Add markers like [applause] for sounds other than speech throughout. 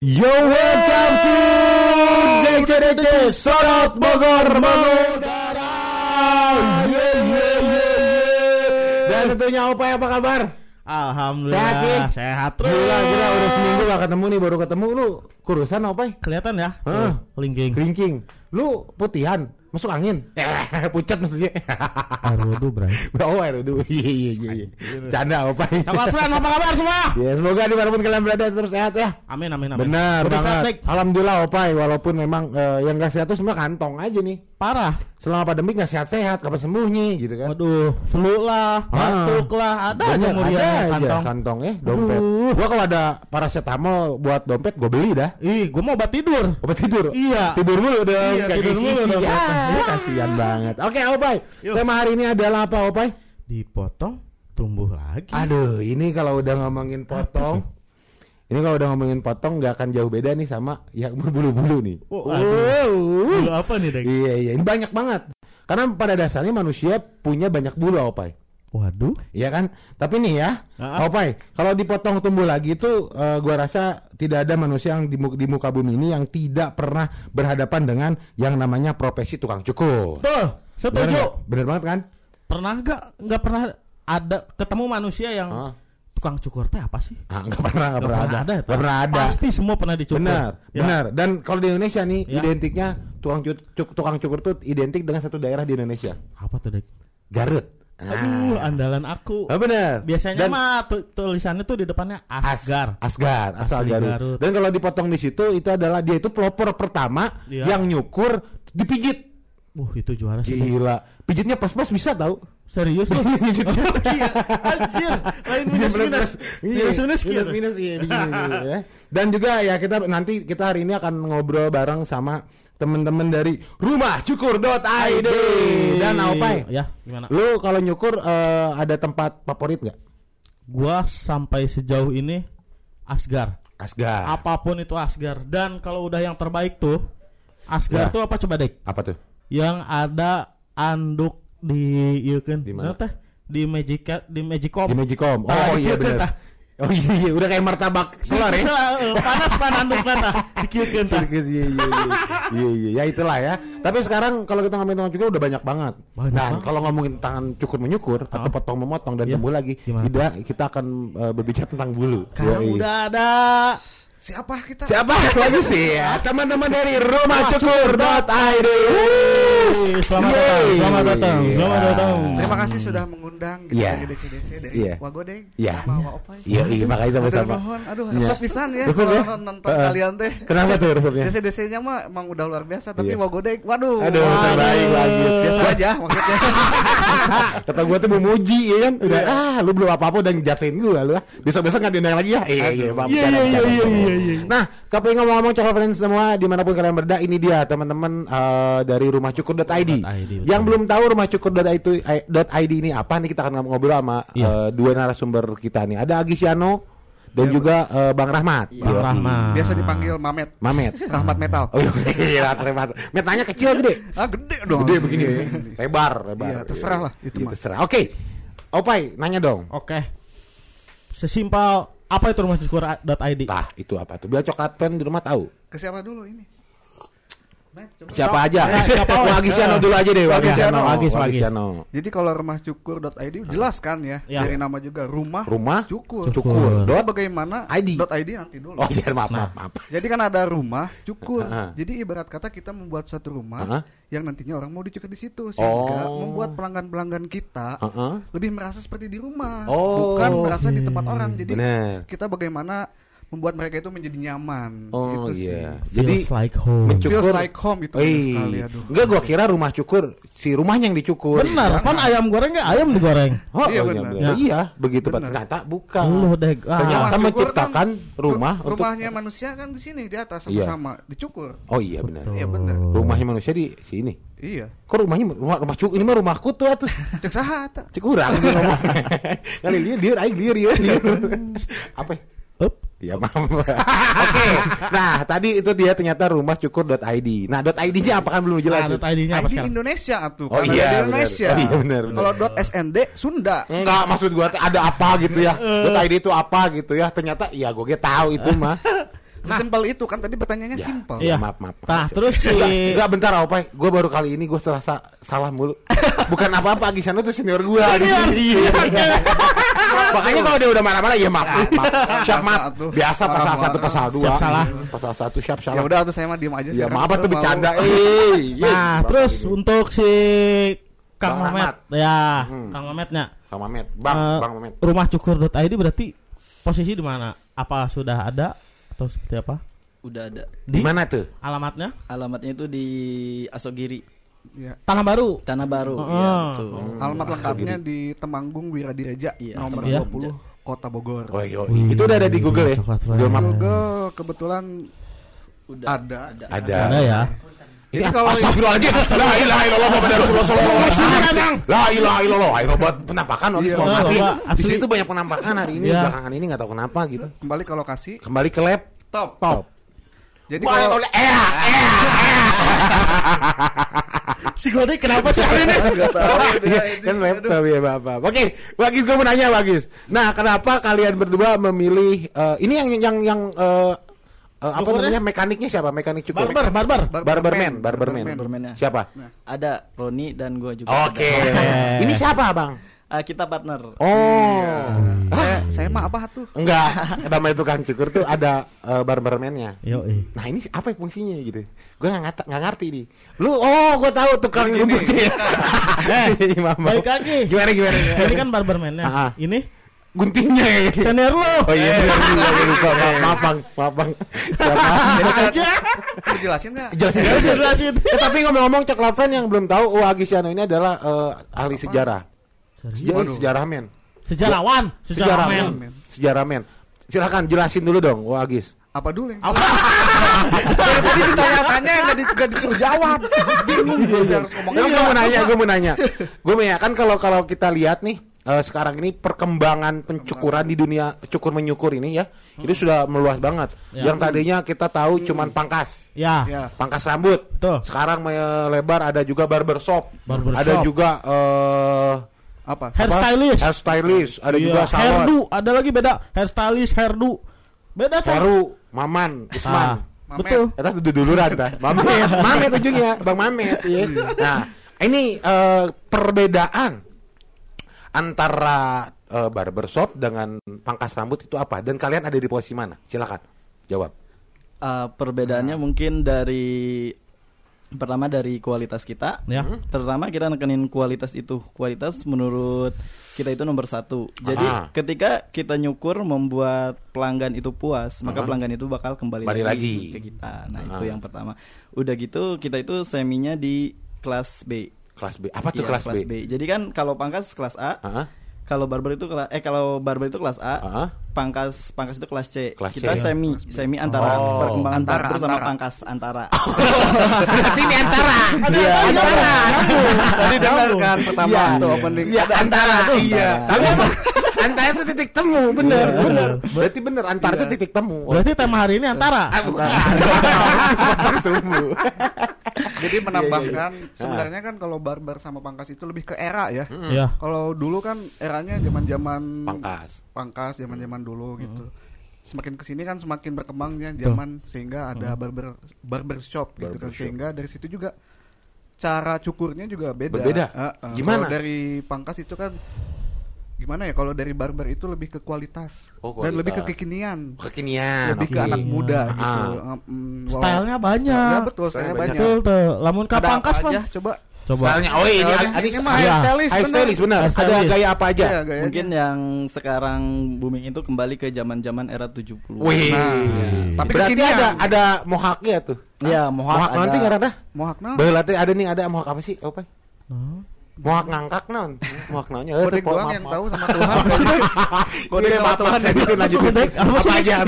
Yo welcome to DCDC Sorot Bogor mengudara. Ye ye ye ye. Dan tentunya Opa apa kabar? Alhamdulillah Sehat, sehat terus. Gila gila udah seminggu gak ketemu nih baru ketemu lu kurusan Opa? Kelihatan ya? Heeh. Kelingking. Kelingking. Lu putihan, masuk angin. Eh, [laughs] pucat maksudnya. Air wudhu, Bray. [laughs] oh, air dulu. Iya iya iya. iya. Canda Opa. Sahabat friend, apa kabar semua? Ya semoga di mana pun kalian berada terus sehat ya. Amin, amin, amin. Benar banget. Alhamdulillah Opai walaupun memang eh, yang gak sehat tuh semua kantong aja nih. Parah. Selama pandemi gak sehat-sehat, kapan sembuhnya gitu kan. Waduh, flu lah, Ah. batuk lah, ada aja muriannya ada aja kantong. kantong eh dompet. Aduh. Gua kalau ada paracetamol buat dompet gue beli dah. Ih, gua mau obat tidur. Obat tidur. Iya. Tidur mulu dong. Iya, tidur mulu sisi. dong. Ya, kasihan banget. Oke, Opai. Yuk. Tema hari ini adalah apa, Opai? Dipotong, tumbuh lagi. Aduh, ini kalau udah ngomongin potong ini kalau udah ngomongin potong nggak akan jauh beda nih sama yang berbulu-bulu nih. Oh, aduh. Bulu apa nih, Dek? Iya iya, ini banyak banget. Karena pada dasarnya manusia punya banyak bulu, Opai. Waduh. Iya kan? Tapi nih ya, Ah. Opai, kalau dipotong tumbuh lagi itu eh, gua rasa tidak ada manusia yang di, mu- di muka bumi ini yang tidak pernah berhadapan dengan yang namanya profesi tukang cukur. Tuh, Bener, setuju. nggak? Bener banget kan? Pernah nggak nggak pernah ada ketemu manusia yang Ah. Tukang cukur teh apa sih? Ah, nggak pernah, nggak Nggak pernah ada, ya, nggak pernah ada. Pasti semua pernah dicukur. Benar, Ya. benar. Dan kalau di Indonesia nih, Ya. identiknya tukang cu- cu- tukang cukur tuh identik dengan satu daerah di Indonesia, Apa tuh, Dek? Garut. Aduh, andalan aku. Ah, benar. Biasanya Dan- mah tu- tulisannya tuh di depannya As- Asgar. Asgar, asal Asli Garut. Garut. Dan kalau dipotong di situ itu adalah dia itu pelopor pertama Iya. yang nyukur dipijit. Wah, itu juara sih. Gila, pijitnya pas-pas bisa tahu. Serius? Pijit. [laughs] Iya, Anjir, lain minus minus. Iya, Minus minus gitu. iya ya. [laughs] Dan juga ya kita nanti kita hari ini akan ngobrol bareng sama teman-teman dari rumahcukur.id dan Aupai. Ya, gimana? Lu kalau nyukur eh, ada tempat favorit nggak? Gua sampai sejauh ini Asgar. Asgar. Apa pun itu Asgar. Dan kalau udah yang terbaik tuh Asgar Ya. tuh apa coba, Dek? Apa tuh? yang ada anduk di ieu keun. Di mana? Teh? Di Magic di Magicom. Di Magicom. Oh Tah, iya benar. tah. Oh iya, iya udah kayak martabak telur ya. Panas pan andukna tah. Dikieukeun tah. Sirkus iya iya iya. iya iya ya itulah ya. Tapi sekarang kalau kita ngomongin tukang cukur udah banyak banget. Banyak nah, banget. kalau ngomongin tangan cukur menyukur atau Ah. potong memotong dan Iya. tumbuh lagi, Gimana? tidak kita akan eh, berbicara tentang bulu. Yoi. udah ada Siapa kita? Siapa lagi sih ya? Teman-teman dari rumahcukur.id. Selamat Yeay. datang, selamat datang, selamat datang. Terima kasih sudah mengundang di Iya. DC-DC dari Iya. Wagodeng Iya. sama Wa Opai. Iya, iya makanya Aduh, sama-sama. nuhun. aduh, Iya. resep pisan ya Resep ya? kalau nonton kalian teh. Kenapa tuh resepnya? DC-DC-nya mah emang udah luar biasa, tapi Iya. Wagodeng, waduh. Aduh, terbaik lagi. Biasa aja maksudnya. [laughs] Kata gua tuh memuji ya kan. Udah ah lu belum apa-apa udah ngejatuhin gua lu ah. Besok-besok nggak diundang lagi ya. Iya iya Iya, iya, iya. Iya, iya. Nah, tapi ngomong-ngomong coklat friends semua di mana pun kalian berada ini dia teman-teman eh, dari rumahcukur.id. Rumahcukur.id, betul. Yang belum tahu rumahcukur.id eh, .id ini apa nih kita akan ngobrol sama Iya. eh, dua narasumber kita nih. Ada Agisiano dan juga eh, Bang Rahmat. Bang Yoi. Rahmat. Biasa dipanggil Mamet. Mamet. Rahmat Metal. Oh iya, Rahmat. Metanya kecil gede. Ah, gede dong. Gede begini ya. Lebar, lebar. Iya, terserah lah, itu Iya, mah. terserah. Oke. Opai, nanya dong. Oke. Sesimpel apa itu rumahcukur.id? Tah, itu apa tuh? Biar coklat pen di rumah tahu. Ke siapa dulu ini? Nah. Siapa aja? Ya, siapa, Wah, Wak? Agisiano dulu aja deh, Agisiano, Agisiano. Agis, Agis. Agisiano. Jadi kalau rumahcukur.id jelas kan ya, Ya. dari nama juga rumah, Rumah cukur. cukur. Dot. bagaimana ID. dot ID nanti dulu. Oh iya, maaf, Nah. maaf, maaf. Jadi kan ada rumah cukur. Jadi ibarat kata kita membuat satu rumah yang nantinya orang mau dicukur di situ sehingga Oh. membuat pelanggan-pelanggan kita Heeh. lebih merasa seperti di rumah, Oh, bukan merasa di tempat orang. Jadi Bener. kita bagaimana membuat mereka itu menjadi nyaman. Oh gitu iya. sih. Jadi Feels like home. mencukur Feels like home itu sekali, aduh. Enggak gua kira rumah cukur si rumahnya yang dicukur. Benar, pan ayam goreng nggak ayam digoreng. Oh, Iya, oh, iya, benar. benar. Ya. Iya, begitu Pak. Benar. Ternyata bukan. Lu deh. Ah. Ternyata menciptakan kan, rumah ru- untuk rumahnya manusia kan di sini di atas Iya. sama-sama dicukur. Oh iya benar. Iya, benar. Rumahnya manusia di sini. Iya. Kok rumahnya rumah, rumah cukur ini mah rumahku tuh atuh. Cek saha? Cek urang. [laughs] Kali dia dia aing dia dia. dia. [laughs] Apa? Up. Ya maaf. [laughs] Oke. Nah, tadi itu dia ternyata rumahcukur.id. Nah, .id-nya apa kan belum jelas. Nah, tuh. ID-nya apa ID sekarang? Indonesia atuh. Oh iya. Indonesia. Oh iya, benar, benar. Kalau dot .snd Sunda. Enggak, maksud gua ada apa gitu ya. .id itu apa gitu ya. Ternyata ya gua ge tahu itu mah. [laughs] Sesimpel itu kan tadi pertanyaannya Ya. simpel. Iya. Maaf, maaf. Nah, terus si Enggak, bentar Opai. Gue baru kali ini gue salah salah mulu. [laughs] Bukan apa-apa, Gisan itu senior gue. Iya. Makanya kalau dia udah marah-marah ya maaf, maaf, maaf. Siap tuh. Biasa pasal satu, pasal dua. Siap salah. Pasal satu siap Ya salah. udah tuh saya mah diem aja. Ya maaf tuh bercanda. Eh. Nah, terus untuk si Kang Mamet. Ya, Hmm. Kang Mametnya. Kang Mamet, Bang, Eh, Bang Mamet. Rumah cukur.id berarti posisi di mana? Apa sudah ada atau seperti apa? Udah ada. Di Di mana tuh? alamatnya Alamatnya itu di Asogiri, Iya. Tanah Baru. Tanah Baru. Oh. Iya, betul. Alamat lengkapnya di Temanggung Wiradireja Iya. nomor Iya. 20 Kota Bogor. Oh, iya, iya. Itu udah ada di Google ya? Google Map. Google kebetulan Udah ada. Ada. Ada ya. Ini kalau- Astagfirullahaladzim La ilaha illallah Muhammad Rasulullah sallallahu alaihi wasallam. La ilaha illallah Ayo buat penampakan Wakis Iya. mau Iya, mati Di situ banyak penampakan hari ini Iya. Belakangan ini gak tahu kenapa gitu Kembali ke lokasi. Kembali ke lab Top. Top Jadi Wah, kalau oleh- eh, eh, [laughs] Si Gode kenapa sih hari ini? Tahu, Iya, dia- kan laptop ya bapak. Oke, Bagis gue mau nanya Bagis. Nah, kenapa kalian berdua memilih eh, ini yang yang yang eh, eh, apa namanya mekaniknya siapa? Mekanik cukur. Barber, barber. Bar- Barberman, Barberman. barberman. Barberman-nya. Siapa? Ada Roni dan gua juga. Oke. Ini siapa, Bang? Ah, kita partner. Oh. saya, saya mah apa tuh? Enggak, nama tukang cukur tuh ada uh, barberman-nya. Yo, Nah ini apa fungsinya gitu? Gue nggak ngat- nggak ngerti nih. Lu oh gue tahu tukang rumputnya. [laughs] Eh, Maaf, maaf. balik lagi. Gimana gimana? Ini kan barberman-nya. Ah. Ini guntingnya. ya. senior lo. Oh iya benar juga gue lupa. Maaf, maaf bang, maaf bang. [laughs] Siapa? Dijelasin nggak? Jelasin Jelasin, jelasin. jelasin. Eh, tapi ngomong-ngomong coklat fan yang belum tahu, oh Agisyano ini adalah eh, ahli sejarah. Sejarah, sejarah men. Sejarawan, sejarawan. men. Silakan jelasin dulu dong, Wah Agis. Apa dulu yang? Apa? Tadi ditanya-tanya nggak di, nggak disuruh jawab. Bingung gue harus ngomong Gue apa. mau nanya, gue mau nanya. Gue mau nanya kan kalau kalau kita lihat nih eh, sekarang ini perkembangan pencukuran di dunia cukur menyukur ini ya, itu sudah meluas banget. Ya. Yang tadinya kita tahu cuman pangkas, Ya. Ya. pangkas rambut. Betul. Sekarang melebar ada juga barbershop, Barbershop. ada juga eh Apa? Hairstylist. hairstylist, ada Iya, juga salon, hairdo, ada lagi beda. Hairstylist, hairdo. Beda kan? Heru, Maman, Ah, Usman. Mamet. betul. Kita tuh duluran ta. Mamet, [laughs] Mamet ujungnya, Bang Mamet iya. Nah, ini eh, perbedaan antara eh, barbershop dengan pangkas rambut itu apa? Dan kalian ada di posisi mana? Silakan jawab. Ah, perbedaannya mungkin dari pertama dari kualitas kita. Ya. Terutama kita nekenin kualitas itu. Kualitas menurut kita itu nomor satu. Jadi Aha. ketika kita nyukur membuat pelanggan itu puas, maka Aha. pelanggan itu bakal kembali Balik lagi. ke kita. Nah Aha. itu yang pertama. Udah gitu kita itu seminya di kelas B. Kelas B. Apa tuh Iya, kelas, B? Jadi kan kalau pangkas kelas A, Heeh. Kalau barber itu kelas eh kalau barber itu kelas A, Heeh. pangkas pangkas itu kelas C. Kelas kita C. semi semi antara Oh. perkembangan Antara, barber sama antara. pangkas antara. [laughs] Berarti ini antara. Iya, antara. Tadi dengar kan pertama Iya. tuh opening. Iya, Ada antara. Iya. Antara. Tapi apa? antara itu titik temu, bener, Iya. bener. Berarti bener antara itu titik temu. Berarti tema hari ini antara. Ah, bukan. [laughs] Jadi menambahkan Iya, sebenarnya kan kalau barber sama pangkas itu lebih ke era ya. Ya. Kalau dulu kan eranya zaman-zaman Pangkas. pangkas zaman-zaman dulu gitu. Semakin ke sini kan semakin berkembangnya zaman sehingga ada barber barber shop gitu kan Barber shop. sehingga dari situ juga cara cukurnya juga beda. Berbeda? Heeh. Gimana? Kalau dari pangkas itu kan gimana ya kalau dari barber itu lebih ke kualitas, Oh, dan lebih ke kualitas. kekinian. Kekinian. lebih ke oke. anak muda Ah. gitu. Wow. Stylenya banyak. Ya betul, Stylenya banyak. Betul tuh. Lamun ka Ada apa pangkas aja? Coba. Coba. Stylenya, oh ini, Stylenya, ini, ini mah Iya. hairstylist, High bener. stylist benar. Ada gaya apa aja? Iya, gayanya. Mungkin yang sekarang booming itu kembali ke zaman-zaman era 70. Wih. Nah, tapi Berarti kekinian. ada ada mohaknya tuh. Iya, mohak, Mohak nanti nggak ada? Mohak nah. Berarti ada nih ada mohak apa sih? Apa? Hmm. Mohak ngangkak non. Mohak naonnya? Eh, tuh, yang tahu sama Tuhan. [laughs] Kodek sama sama Tuhan. Tuhan. Lanjutin, lanjutin. Apa Apa sih? aja? [laughs]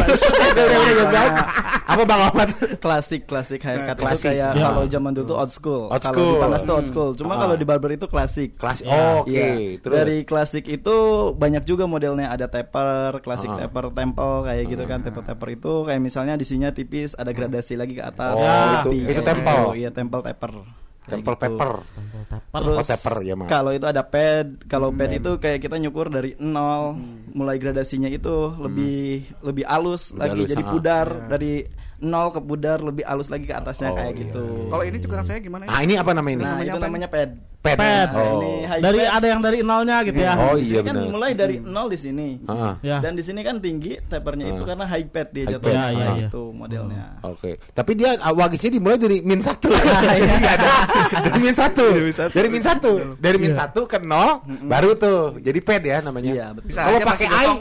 Apa? Bang Ahmad? klasik klasik haircut klasik. itu kayak Ya. kalau zaman dulu tuh old school. Old Kalau school. di pangkas tuh old school. Cuma Ah. kalau di barber itu klasik. Kelas. Ya. Oh, Oke. Iya. Dari klasik itu banyak juga modelnya ada taper, klasik Ah. taper, temple kayak gitu kan. Taper taper itu kayak misalnya di sininya tipis, ada gradasi lagi ke atas. Oh, Tapi itu- itu temple. Iya, temple taper. Temple gitu. Terus Oh, taper, ya, kalau itu ada pad, kalau pad itu kayak kita nyukur dari nol, mulai gradasinya itu lebih lebih halus Lebih lagi halus, jadi ah. pudar dari nol ke pudar lebih halus lagi ke atasnya Oh, kayak iya, gitu. Kalau ini juga rasanya gimana ya? Ah, ini apa namanya ini? Nah, namanya itu apa namanya pad. Pad. Pad. Nah, Oh. ini high Dari pad. ada yang dari nolnya gitu ya. Oh, iya kan benar. mulai dari nol di sini. Ah. Ya. Dan di sini kan tinggi tapernya itu Ah. karena high pad dia High jatuhnya. pad. Ya, ya, Nah, ya. Itu modelnya. Oke, tapi dia ah, wagisnya dimulai dari min satu. [laughs] Iya. ada. Dari min satu. Dari min satu. Dari min satu ke nol, baru tuh jadi pad ya namanya. Iya, [laughs] Kalau pakai gotong.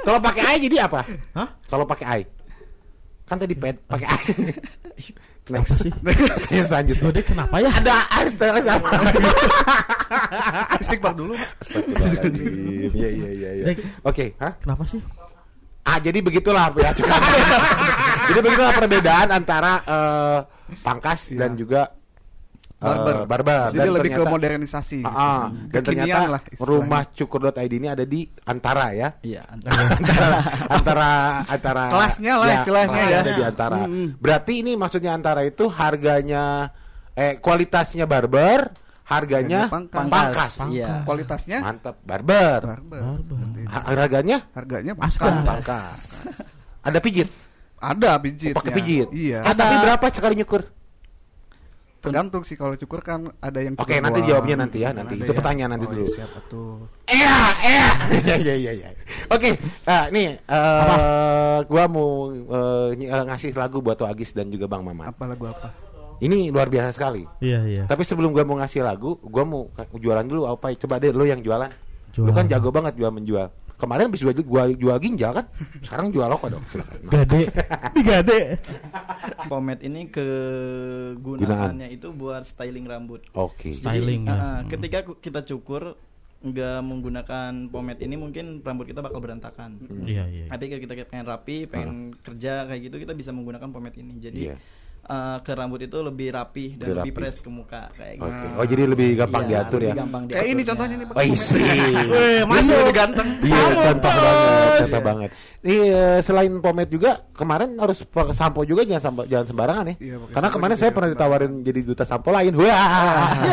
kalau pakai ai jadi apa? Hah? Kalau pakai ai, kan tadi pad pakai ai. Next. Pertanyaan selanjutnya. Gede kenapa ya? Ada ai setelah sama. [laughs] Istighfar dulu. Astagfirullahaladzim. Iya iya iya. iya. Dek. Oke, hah? Kenapa sih? Ah jadi begitulah ya [laughs] jadi begitulah perbedaan antara eh, pangkas dan juga eh, Barber. barber. Jadi Dan lebih ke ternyata- modernisasi. Ah, ah. dan Kekinian ternyata lah istilahnya. rumah cukur.id ini ada di antara ya. Iya. [laughs] antara antara antara Kelasnya lah istilahnya kelasnya ya. ada di antara. Mm-mm. Berarti ini maksudnya antara itu harganya eh kualitasnya barber, harganya Harganya pangkas. pangkas. Iya. Kualitasnya Mantap, barber. barber. Barber. Ha- Harganya Harganya pangkas. pangkas. Ada pijit, Ada pijit. pakai pijit. Iya. Ah, tapi berapa sekali nyukur? Tergantung sih kalau cukur kan ada yang Oke, cukur nanti doang. jawabnya nanti ya, nanti. Ada Itu ya. pertanyaan nanti Oh, dulu. siapa tuh? Iya, iya. [laughs] Iya, iya, iya, iya. Oke, ah, nih eh gua mau eh, ngasih lagu buat Agis dan juga Bang Mamat. Apa lagu apa? Ini luar biasa sekali. Iya, iya. Tapi sebelum gua mau ngasih lagu, gua mau jualan dulu apa? Coba deh lo yang jualan. Lu kan Jualan. jago banget jual menjual. Kemarin habis jual gua jual ginjal kan? Sekarang jual rokok dong. Silakan. Gade. Di gade. Pomade ini kegunaannya itu buat styling rambut. Oke. Jadi, Styling, ya. ah, Hmm. ketika kita cukur nggak menggunakan pomade ini mungkin rambut kita bakal berantakan. Iya, iya. Tapi kalau kita pengen rapi, pengen kerja kayak gitu kita bisa menggunakan pomade ini. Jadi Iya. Eh, ke rambut itu lebih rapi dan Lebih lebih rapi. press ke muka kayak Oke. gitu. Oh, jadi lebih gampang Iya, diatur lebih ya. Gampang Kayak ini contohnya nih, Pak. Oh, isi. [laughs] Masuk. lebih ganteng. Iya, contoh banget, contoh banget. Iya, selain pomade juga kemarin harus pakai sampo juga jangan sampo, jangan sembarangan ya. Iya, Karena sampo kemarin saya jangan pernah ditawarin jadi duta sampo lain. Wah. [laughs]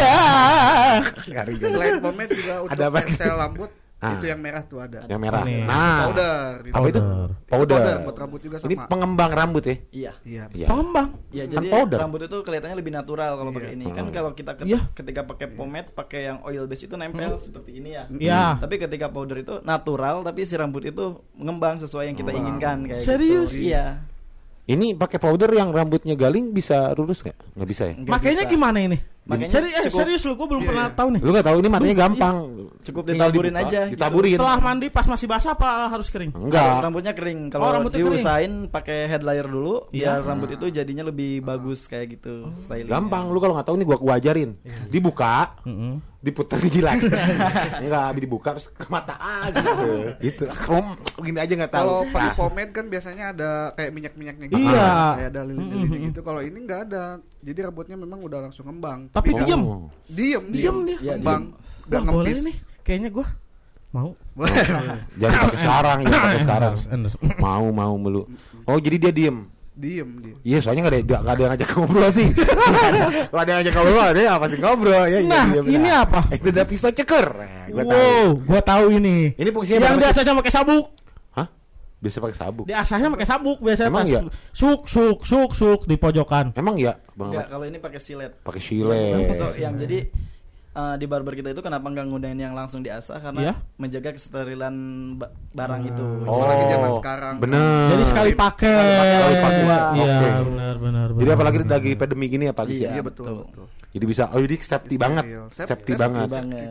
Ya. Juga. Selain pomade juga untuk Ada apa? pensel rambut Ah. itu yang merah tuh ada. Yang merah. Ini. Nah, Powder. gitu. apa itu? Powder. Powder. Powder buat rambut juga Ini sama. pengembang rambut ya. Iya. Iya. Iya. Pengembang. Iya, Kan jadi powder. rambut itu kelihatannya lebih natural kalau pakai ini. Kan Hmm. kalau kita ket- Iya. ketika pakai pomade, pakai yang oil base itu nempel seperti ini ya. Iya. Tapi ketika powder itu natural, tapi si rambut itu mengembang sesuai yang kita inginkan kayak Serius? gitu. Iya. Ini pakai powder yang rambutnya galing bisa lurus nggak? Nggak bisa ya? Nggak Makanya bisa. gimana ini? Makanya Seri- eh, cukup- serius lu, gua belum Iya, pernah iya. tahu nih. Lu nggak tahu ini matanya gampang. Cukup Tinggal ditaburin dibuka, aja gitu. Ditaburin. Setelah mandi pas masih basah apa harus kering? Enggak. Kalau rambutnya kering. Kalau Oh, rambutnya diusahain pakai head layer dulu, Iya. biar rambut itu jadinya lebih bagus kayak gitu styling. Gampang. Lu kalau nggak tahu nih gua gua ajarin. Dibuka, Heeh. Diputar dijilat. [laughs] Enggak, dibuka terus ke mata ah gitu. gitu. Kalau gini aja nggak tahu. Kalau pakai Nah, pomade kan biasanya ada kayak minyak-minyaknya gitu. Iya. Kayak ada lilin-lilinnya gitu. Kalau ini nggak ada. Jadi rambutnya memang udah langsung ngembang. Tapi Oh. diam. Diem, Diem dia. Iya, Ngembang. Nggak ngempis. nih. Kayaknya gua mau. Boleh. Jangan pakai sekarang, jangan pakai sekarang. Mau mau melu. Oh, jadi dia diem. Diem dia. Iya, soalnya nggak ada nggak ada yang ngajak ngobrol sih. Kalau ada yang ngajak ngobrol, dia apa sih ngobrol ya? iya, Nah, iya, ini apa? Itu udah pisau ceker. Nah, gua tahu. Wow, gua tahu ini. Ini fungsinya Yang biasanya pakai sabuk. Hah? Biasa pakai sabuk. Di asahnya pakai sabuk biasanya Emang pas iya? suk suk suk suk di pojokan. Emang ya, Bang? Enggak, kalau ini pakai silet. Pakai Yang silet. pisau- yang jadi eh, di barber kita itu kenapa nggak ngudahin yang langsung diasah karena Iya. menjaga kesterilan ba- barang itu. Oh, Apalagi zaman sekarang. Bener. Jadi sekali pakai. Sekali pakai. Iya, Oke. benar benar. Jadi benar, apalagi benar. lagi pandemi gini apa Iya, Iya betul. betul. Jadi bisa oh jadi safety banget. Steril. Safety- Safety safety banget. banget.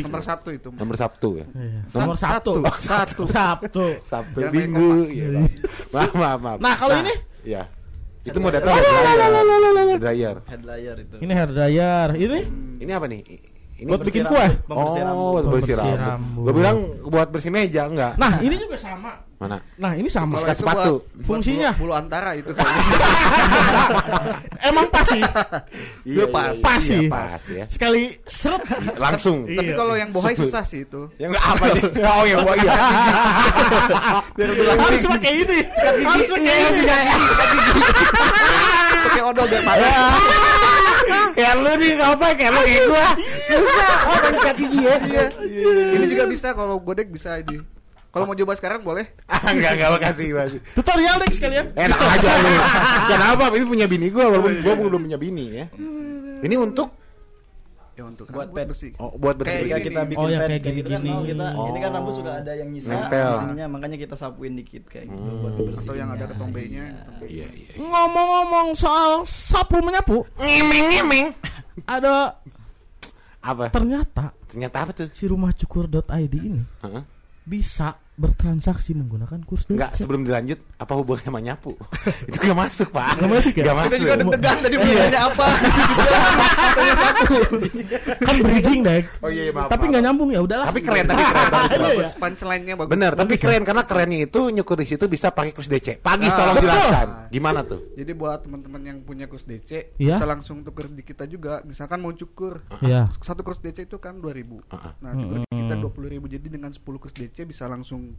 Nomor satu itu. Nomor Sabtu ya. Iya. Nomor satu. satu. Satu. Sabtu. Sabtu Minggu. Iya. Maaf, maaf, maaf. Nah, kalau ini? Iya. Itu mau datang hair dryer. Hair dryer. Head layer itu. Ini hair dryer. Ini Ini apa nih? Ini buat bikin kue. oh, buat bersih rambut. Gue bilang buat bersih meja enggak? Nah, ini juga sama. Mana? Nah, ini sama. Kalau sepatu. buat- buat Fungsinya? bulu, bulu antara itu kayaknya. [laughs] Emang pas sih. Iya, pas. iya, Pas iya, sih. Pas ya. Sekali seret. Langsung. Iya. Tapi kalau yang bohai susah sih itu. [laughs] Ya enggak apa nih? Oh ya, oh iya. [laughs] Harus pakai ini. Harus pakai Iya, ini. Pakai odol biar panas. Kayak kayak lu nih apa kayak lu kayak gua. Susah apa sikat gigi ya? Iya. Ini juga bisa kalau godek bisa ini. Kalau mau coba sekarang boleh. [laughs] Ah, enggak enggak makasih makasih. Tutorial deh sekalian. Enak aja lu. Kenapa? Ini punya bini gua walaupun gua belum punya bini ya. Ini untuk Ya untuk Buat pet. bersih. oh, buat Kayak bersih. Ini. kita bikin Oh, ya, kayak kayak gitu kan, gini-gini. oh, kita ini kan Oh. rambut suka ada yang nyisa Nempel. di sininya makanya kita sapuin dikit kayak gitu buat bersih. Atau yang ada ketombenya. Iya iya. Ngomong-ngomong soal sapu menyapu, Ngemeng-ngemeng. ada Apa? ternyata Ternyata apa tuh? si rumahcukur.id ini Heeh. Bisa bertransaksi menggunakan kurs Enggak, DC. sebelum dilanjut apa hubungannya sama nyapu? [laughs] Itu gak masuk, Pak. Nggak masuk ya? Kita masuk. juga deg-degan tadi mau nanya apa. Tanya satu. kan bridging deh. Oh iya, iya, maaf. Tapi nggak nyambung ya udahlah. Tapi keren, tapi keren. tapi keren. Bagus punchline-nya bagus. Bener, tapi keren karena kerennya itu nyukur di situ bisa pakai kurs DC. Pagis Ah, tolong jelaskan. Gimana tuh? Jadi buat teman-teman yang punya kurs DC Iya. bisa langsung tuker di kita juga. Misalkan mau cukur Iya. satu kurs DC itu kan 2000. Ah, ah. Nah, cukur di kita 20.000 jadi dengan 10 kurs DC bisa langsung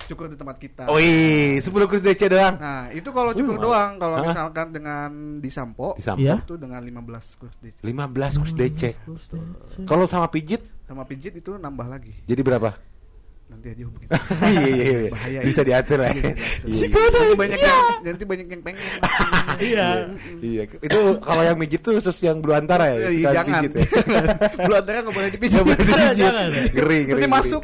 cukur di tempat kita. Oh iya, 10 kurs DC doang. Nah, itu kalau cukur Wih, doang. Kalau Hah? misalkan dengan di sampo, Di sampo. Iya. itu dengan 15 kurs DC. 15 kurs DC. Kurs DC. Kalau sama pijit Sama pijit itu nambah lagi. jadi berapa? Nanti aja hubungin. [laughs] iya iya iya. Bahaya Bisa ini. diatur lah. Iya, Iya. Nanti banyak yang nanti banyak yang pengen. [laughs] Iya. Iya, itu kalau yang mijit tuh khusus yang bulu antara ya. Jangan. ya. [laughs] Belum antara nggak boleh dipijit. Boleh jangan. Ngeri ngeri. Masuk.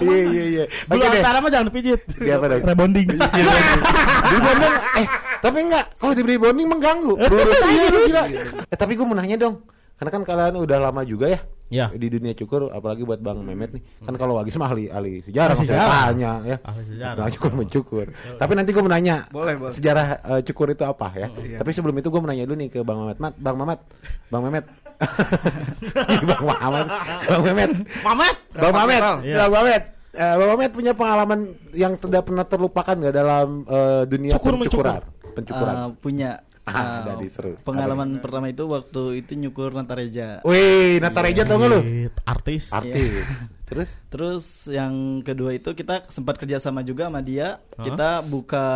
Iya iya iya. Bulu antara mah jangan dipijit. Dia apa dong? Rebonding. Di bonding eh tapi enggak kalau dibeli bonding mengganggu. Lurus aja lu gila. Eh tapi gue mau nanya dong. Karena kan kalian udah lama juga ya Ya. di dunia cukur apalagi buat Bang Memet nih. Kan kalau Wagis mah ahli ahli sejarah Ahli sejarah. tanya ya. Ahli sejarah. Nah, cukur mencukur. Tapi nanti gue mau nanya Boleh, boleh. sejarah eh, cukur itu apa ya. Iya. Tapi sebelum itu gue mau nanya dulu nih ke Bang Mamet. Mat, Bang Mamet. Bang Memet. [laughs] Bang Mamet. Bang Memet. Mamet. Bang Mamet. Iya. Bang Mamet. Eh, Bang Mamet punya pengalaman yang tidak pernah terlupakan nggak dalam eh, dunia Cukur mencukur. pencukuran? Pencukuran. Eh, punya Ah, jadi seru. pengalaman pertama itu waktu itu nyukur Natareja. Wih, Natareja tau gak lu? Artis. Artis. [laughs] Terus? Terus yang kedua itu kita sempat kerja sama juga sama dia. Hah? Kita buka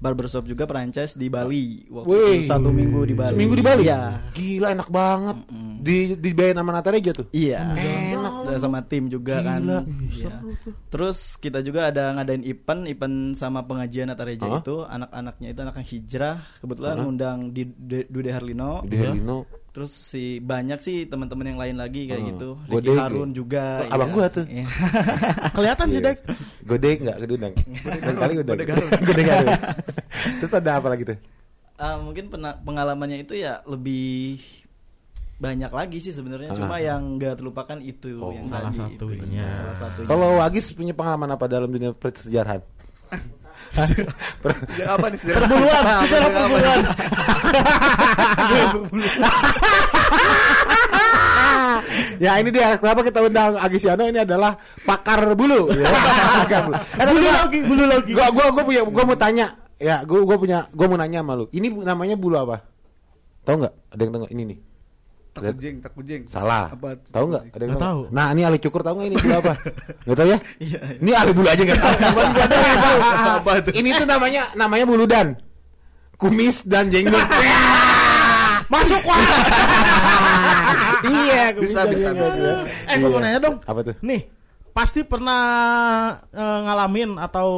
barbershop juga franchise di Bali. Waktu Wih. itu satu minggu di Bali. Seminggu di Bali? Iya. Gila enak banget. Di dibayarin sama Natareja tuh. Iya. Enak. Sama tim juga kan. Gila. Iya. Terus kita juga ada ngadain event, event sama pengajian Natareja Hah? itu anak-anaknya itu anak yang hijrah. Kebetulan Hah? ngundang di De- Dude Harlino. Di Herlino. Terus si banyak sih teman-teman yang lain lagi kayak Ah. gitu. Ricky ya? Harun juga. Oh, abang iya. gua tuh. Iya. [laughs] Kelihatan sih, Iya. Dek. Gede enggak kedundang. Dan kali udang. Gode garun. Gede garun. Terus ada apa lagi tuh? Ah, mungkin pengalamannya itu ya lebih banyak lagi sih sebenarnya Ah. cuma yang nggak terlupakan itu Oh, yang salah tadi itu. satunya. salah satunya Kalau Wagis punya pengalaman apa dalam dunia persejarahan? Ya apa nih sejarah? Perburuan, sejarah perburuan. [laughs] ya ini dia kenapa kita undang Agisiano ini adalah pakar bulu ya. [laughs] Pakar bulu. Eh, Bulu lagi, bulu lagi. Gua gua gua punya gua mau tanya. Ya, gua gua punya gua mau nanya sama lu. Ini namanya bulu apa? Tahu nggak? Ada yang nggak? ini nih. Takujing, takujing. Salah. Apa? Tahu nggak? Ada yang tahu. Nah, ini ahli cukur tahu nggak ini bulu apa? [laughs] Nggak tahu ya? Iya. Ini ahli bulu aja nggak tahu. [laughs] Apa tuh? Ini tuh namanya namanya bulu dan kumis dan jenggot. [laughs] Masuk wah. iya, kumis Bisa, dan bisa, jenggot, bisa. Eh, gua mau Iya. nanya dong. Apa tuh? Nih, pasti pernah eh, ngalamin atau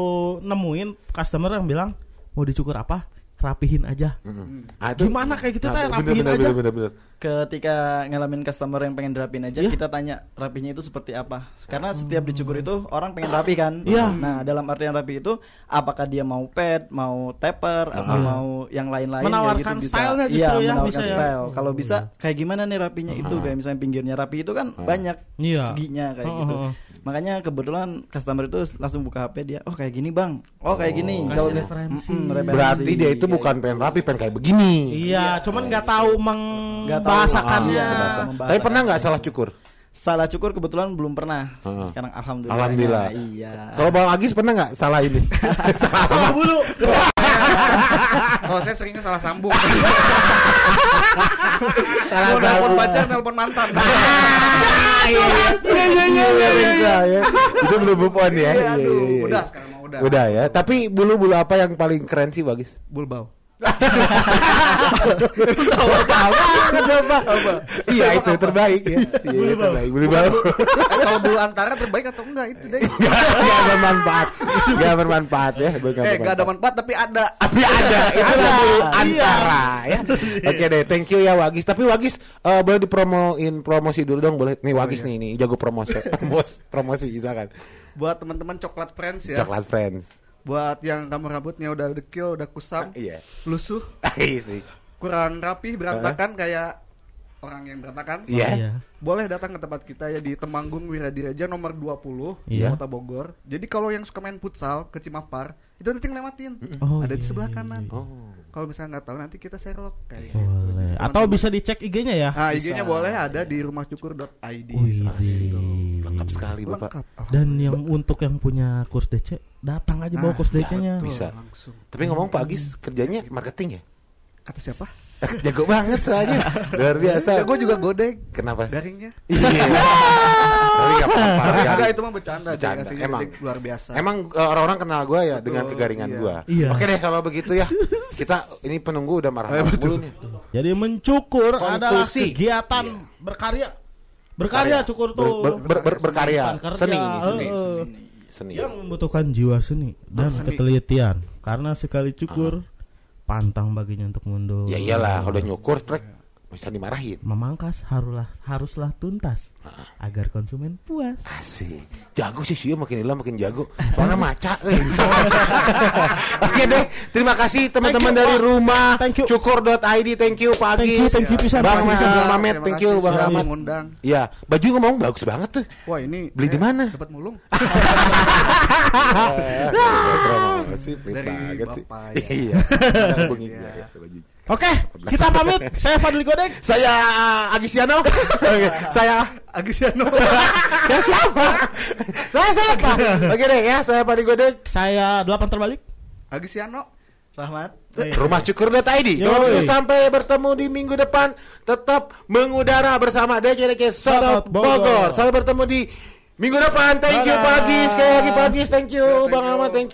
nemuin customer yang bilang mau dicukur apa? Rapihin aja. Mm. Ah, Gimana kayak gitu, teh? bener, Rapihin bener, aja. Bener, bener, bener. ketika ngalamin customer yang pengen dirapin aja Iya. kita tanya rapinya itu seperti apa karena setiap dicukur itu orang pengen rapi kan Iya. nah dalam artian rapi itu apakah dia mau pad mau taper atau Ah. mau yang lain-lain Menawarkan gitu bisa stylenya iya justru ya, menawarkan bisa ya. style kalau bisa kayak gimana nih rapinya itu kayak misalnya pinggirnya rapi itu kan banyak Iya. seginya kayak Oh, gitu oh, oh. makanya kebetulan customer itu langsung buka HP dia oh kayak gini bang oh kayak gini Kasih Kalau referensi. Mm-mm, referensi. Berarti dia itu bukan pengen rapi, pengen kayak begini. Iya, cuman nggak tahu membahasakannya. Iya. Tapi pernah nggak salah cukur? Salah cukur kebetulan belum pernah. Sekarang alhamdulillah. Alhamdulillah. Iya. Kalau Bang Agis pernah nggak salah ini? [laughs] salah sama bulu. [laughs] [laughs] Kalau saya seringnya salah sambung. salah Mau nelpon pacar, nelpon mantan. Ah, iya. Iya, iya, iya, iya, ya. Itu belum move on ya. Iya, Iya, aduh, iya, iya. udah sekarang udah. Udah ya. Tapi bulu-bulu apa yang paling keren sih Bagis? Bulbau. Iya itu terbaik ya. Iya itu terbaik. Beli baru. Eh, kalau bulu antara terbaik atau enggak itu deh. Gak bermanfaat. Gak bermanfaat ya. Eh, enggak ada manfaat tapi ada. Tapi ada, [laughs] itu Ada. bulu Iya. antara ya. Oke deh, thank you ya Wagis. Tapi Wagis eh, boleh dipromoin promosi dulu dong, boleh. Nih Wagis nih, nih jago promosi, [laughs] promosi, promosi silakan. Buat teman-teman coklat friends ya. Coklat Friends. Buat yang kamu rambutnya udah dekil, udah kusam, Iya. lusuh, [laughs] Iya sih. kurang rapi, berantakan kayak orang yang berantakan. Iya. Iya. Boleh datang ke tempat kita ya di Temanggung Wiradireja nomor 20 Iya. di Kota Bogor. Jadi kalau yang suka main futsal ke Cimapar, itu nanti ngelewatin. Oh, Ada di iya, sebelah iya, kanan. Oh. Kalau misalnya nggak tahu nanti kita Sherlock kayak. Boleh. Atau bisa dicek IG-nya ya. Nah, IG-nya boleh ada di rumahcukur.id. Asik. Lengkap sekali Bapak. Lengkap. Dan yang untuk yang punya kurs DC, datang aja bawa DC-nya. Betul, Bisa. langsung. Tapi ngomong Pak Agis kerjanya marketing ya? Kata siapa? Jago banget soalnya. [laughs] Luar biasa. Ya, gue juga godek Kenapa? daringnya. Iya. [laughs] Tapi gak apa-apa. Ya. enggak itu mah bercanda, Bercanda, emang. luar biasa. Emang uh, orang-orang kenal gue ya Betul, dengan kegaringan iya. gue. Iya. Oke deh kalau begitu ya. Kita ini penunggu udah marah-marah mulu nih. Jadi mencukur adalah Konklusi. kegiatan berkarya. Berkarya Karya. cukur tuh. ber- ber- ber- berkarya. Kerja, Seni, seni, heeh. Seni. Yang membutuhkan jiwa seni dan seni. ketelitian. Karena sekali cukur pantang baginya untuk mundur. Ya iyalah, kalau udah nyukur trek bisa dimarahin. Memangkas haruslah haruslah tuntas agar konsumen puas. Asik. Jago sih sih makin lama makin jago. Soalnya maca eh. [laughs] Oke deh, terima kasih teman-teman dari Pak. rumah Thank you. cukur.id. Thank you Pak Thank you, thank you pisan, Bang Mamet, thank you Bang sudah Rahmat. mengundang. Iya, baju ngomong bagus banget tuh. Wah ini Beli di saya mana? Dapat mulung. [laughs] Pelit Dari. Bapak, ya. Iya. Bisa hubungi Iya. ya, baju. Oke, kita pamit. Saya Fadli Godek. Saya Agisiano. [laughs] Oke, saya Agisiano. [laughs] saya siapa? saya siapa? Oke deh ya, saya Padi Godek. Saya delapan terbalik. Agisiano. Rahmat. Rumah Cukur.id. Sampai bertemu di minggu depan tetap mengudara bersama DCDC Sodot Sodot Bogor. Sampai bertemu di minggu depan. Thank you. Pak Agis. Sekali lagi Pak Agis. Thank you Bang. Ahmad. Thank you.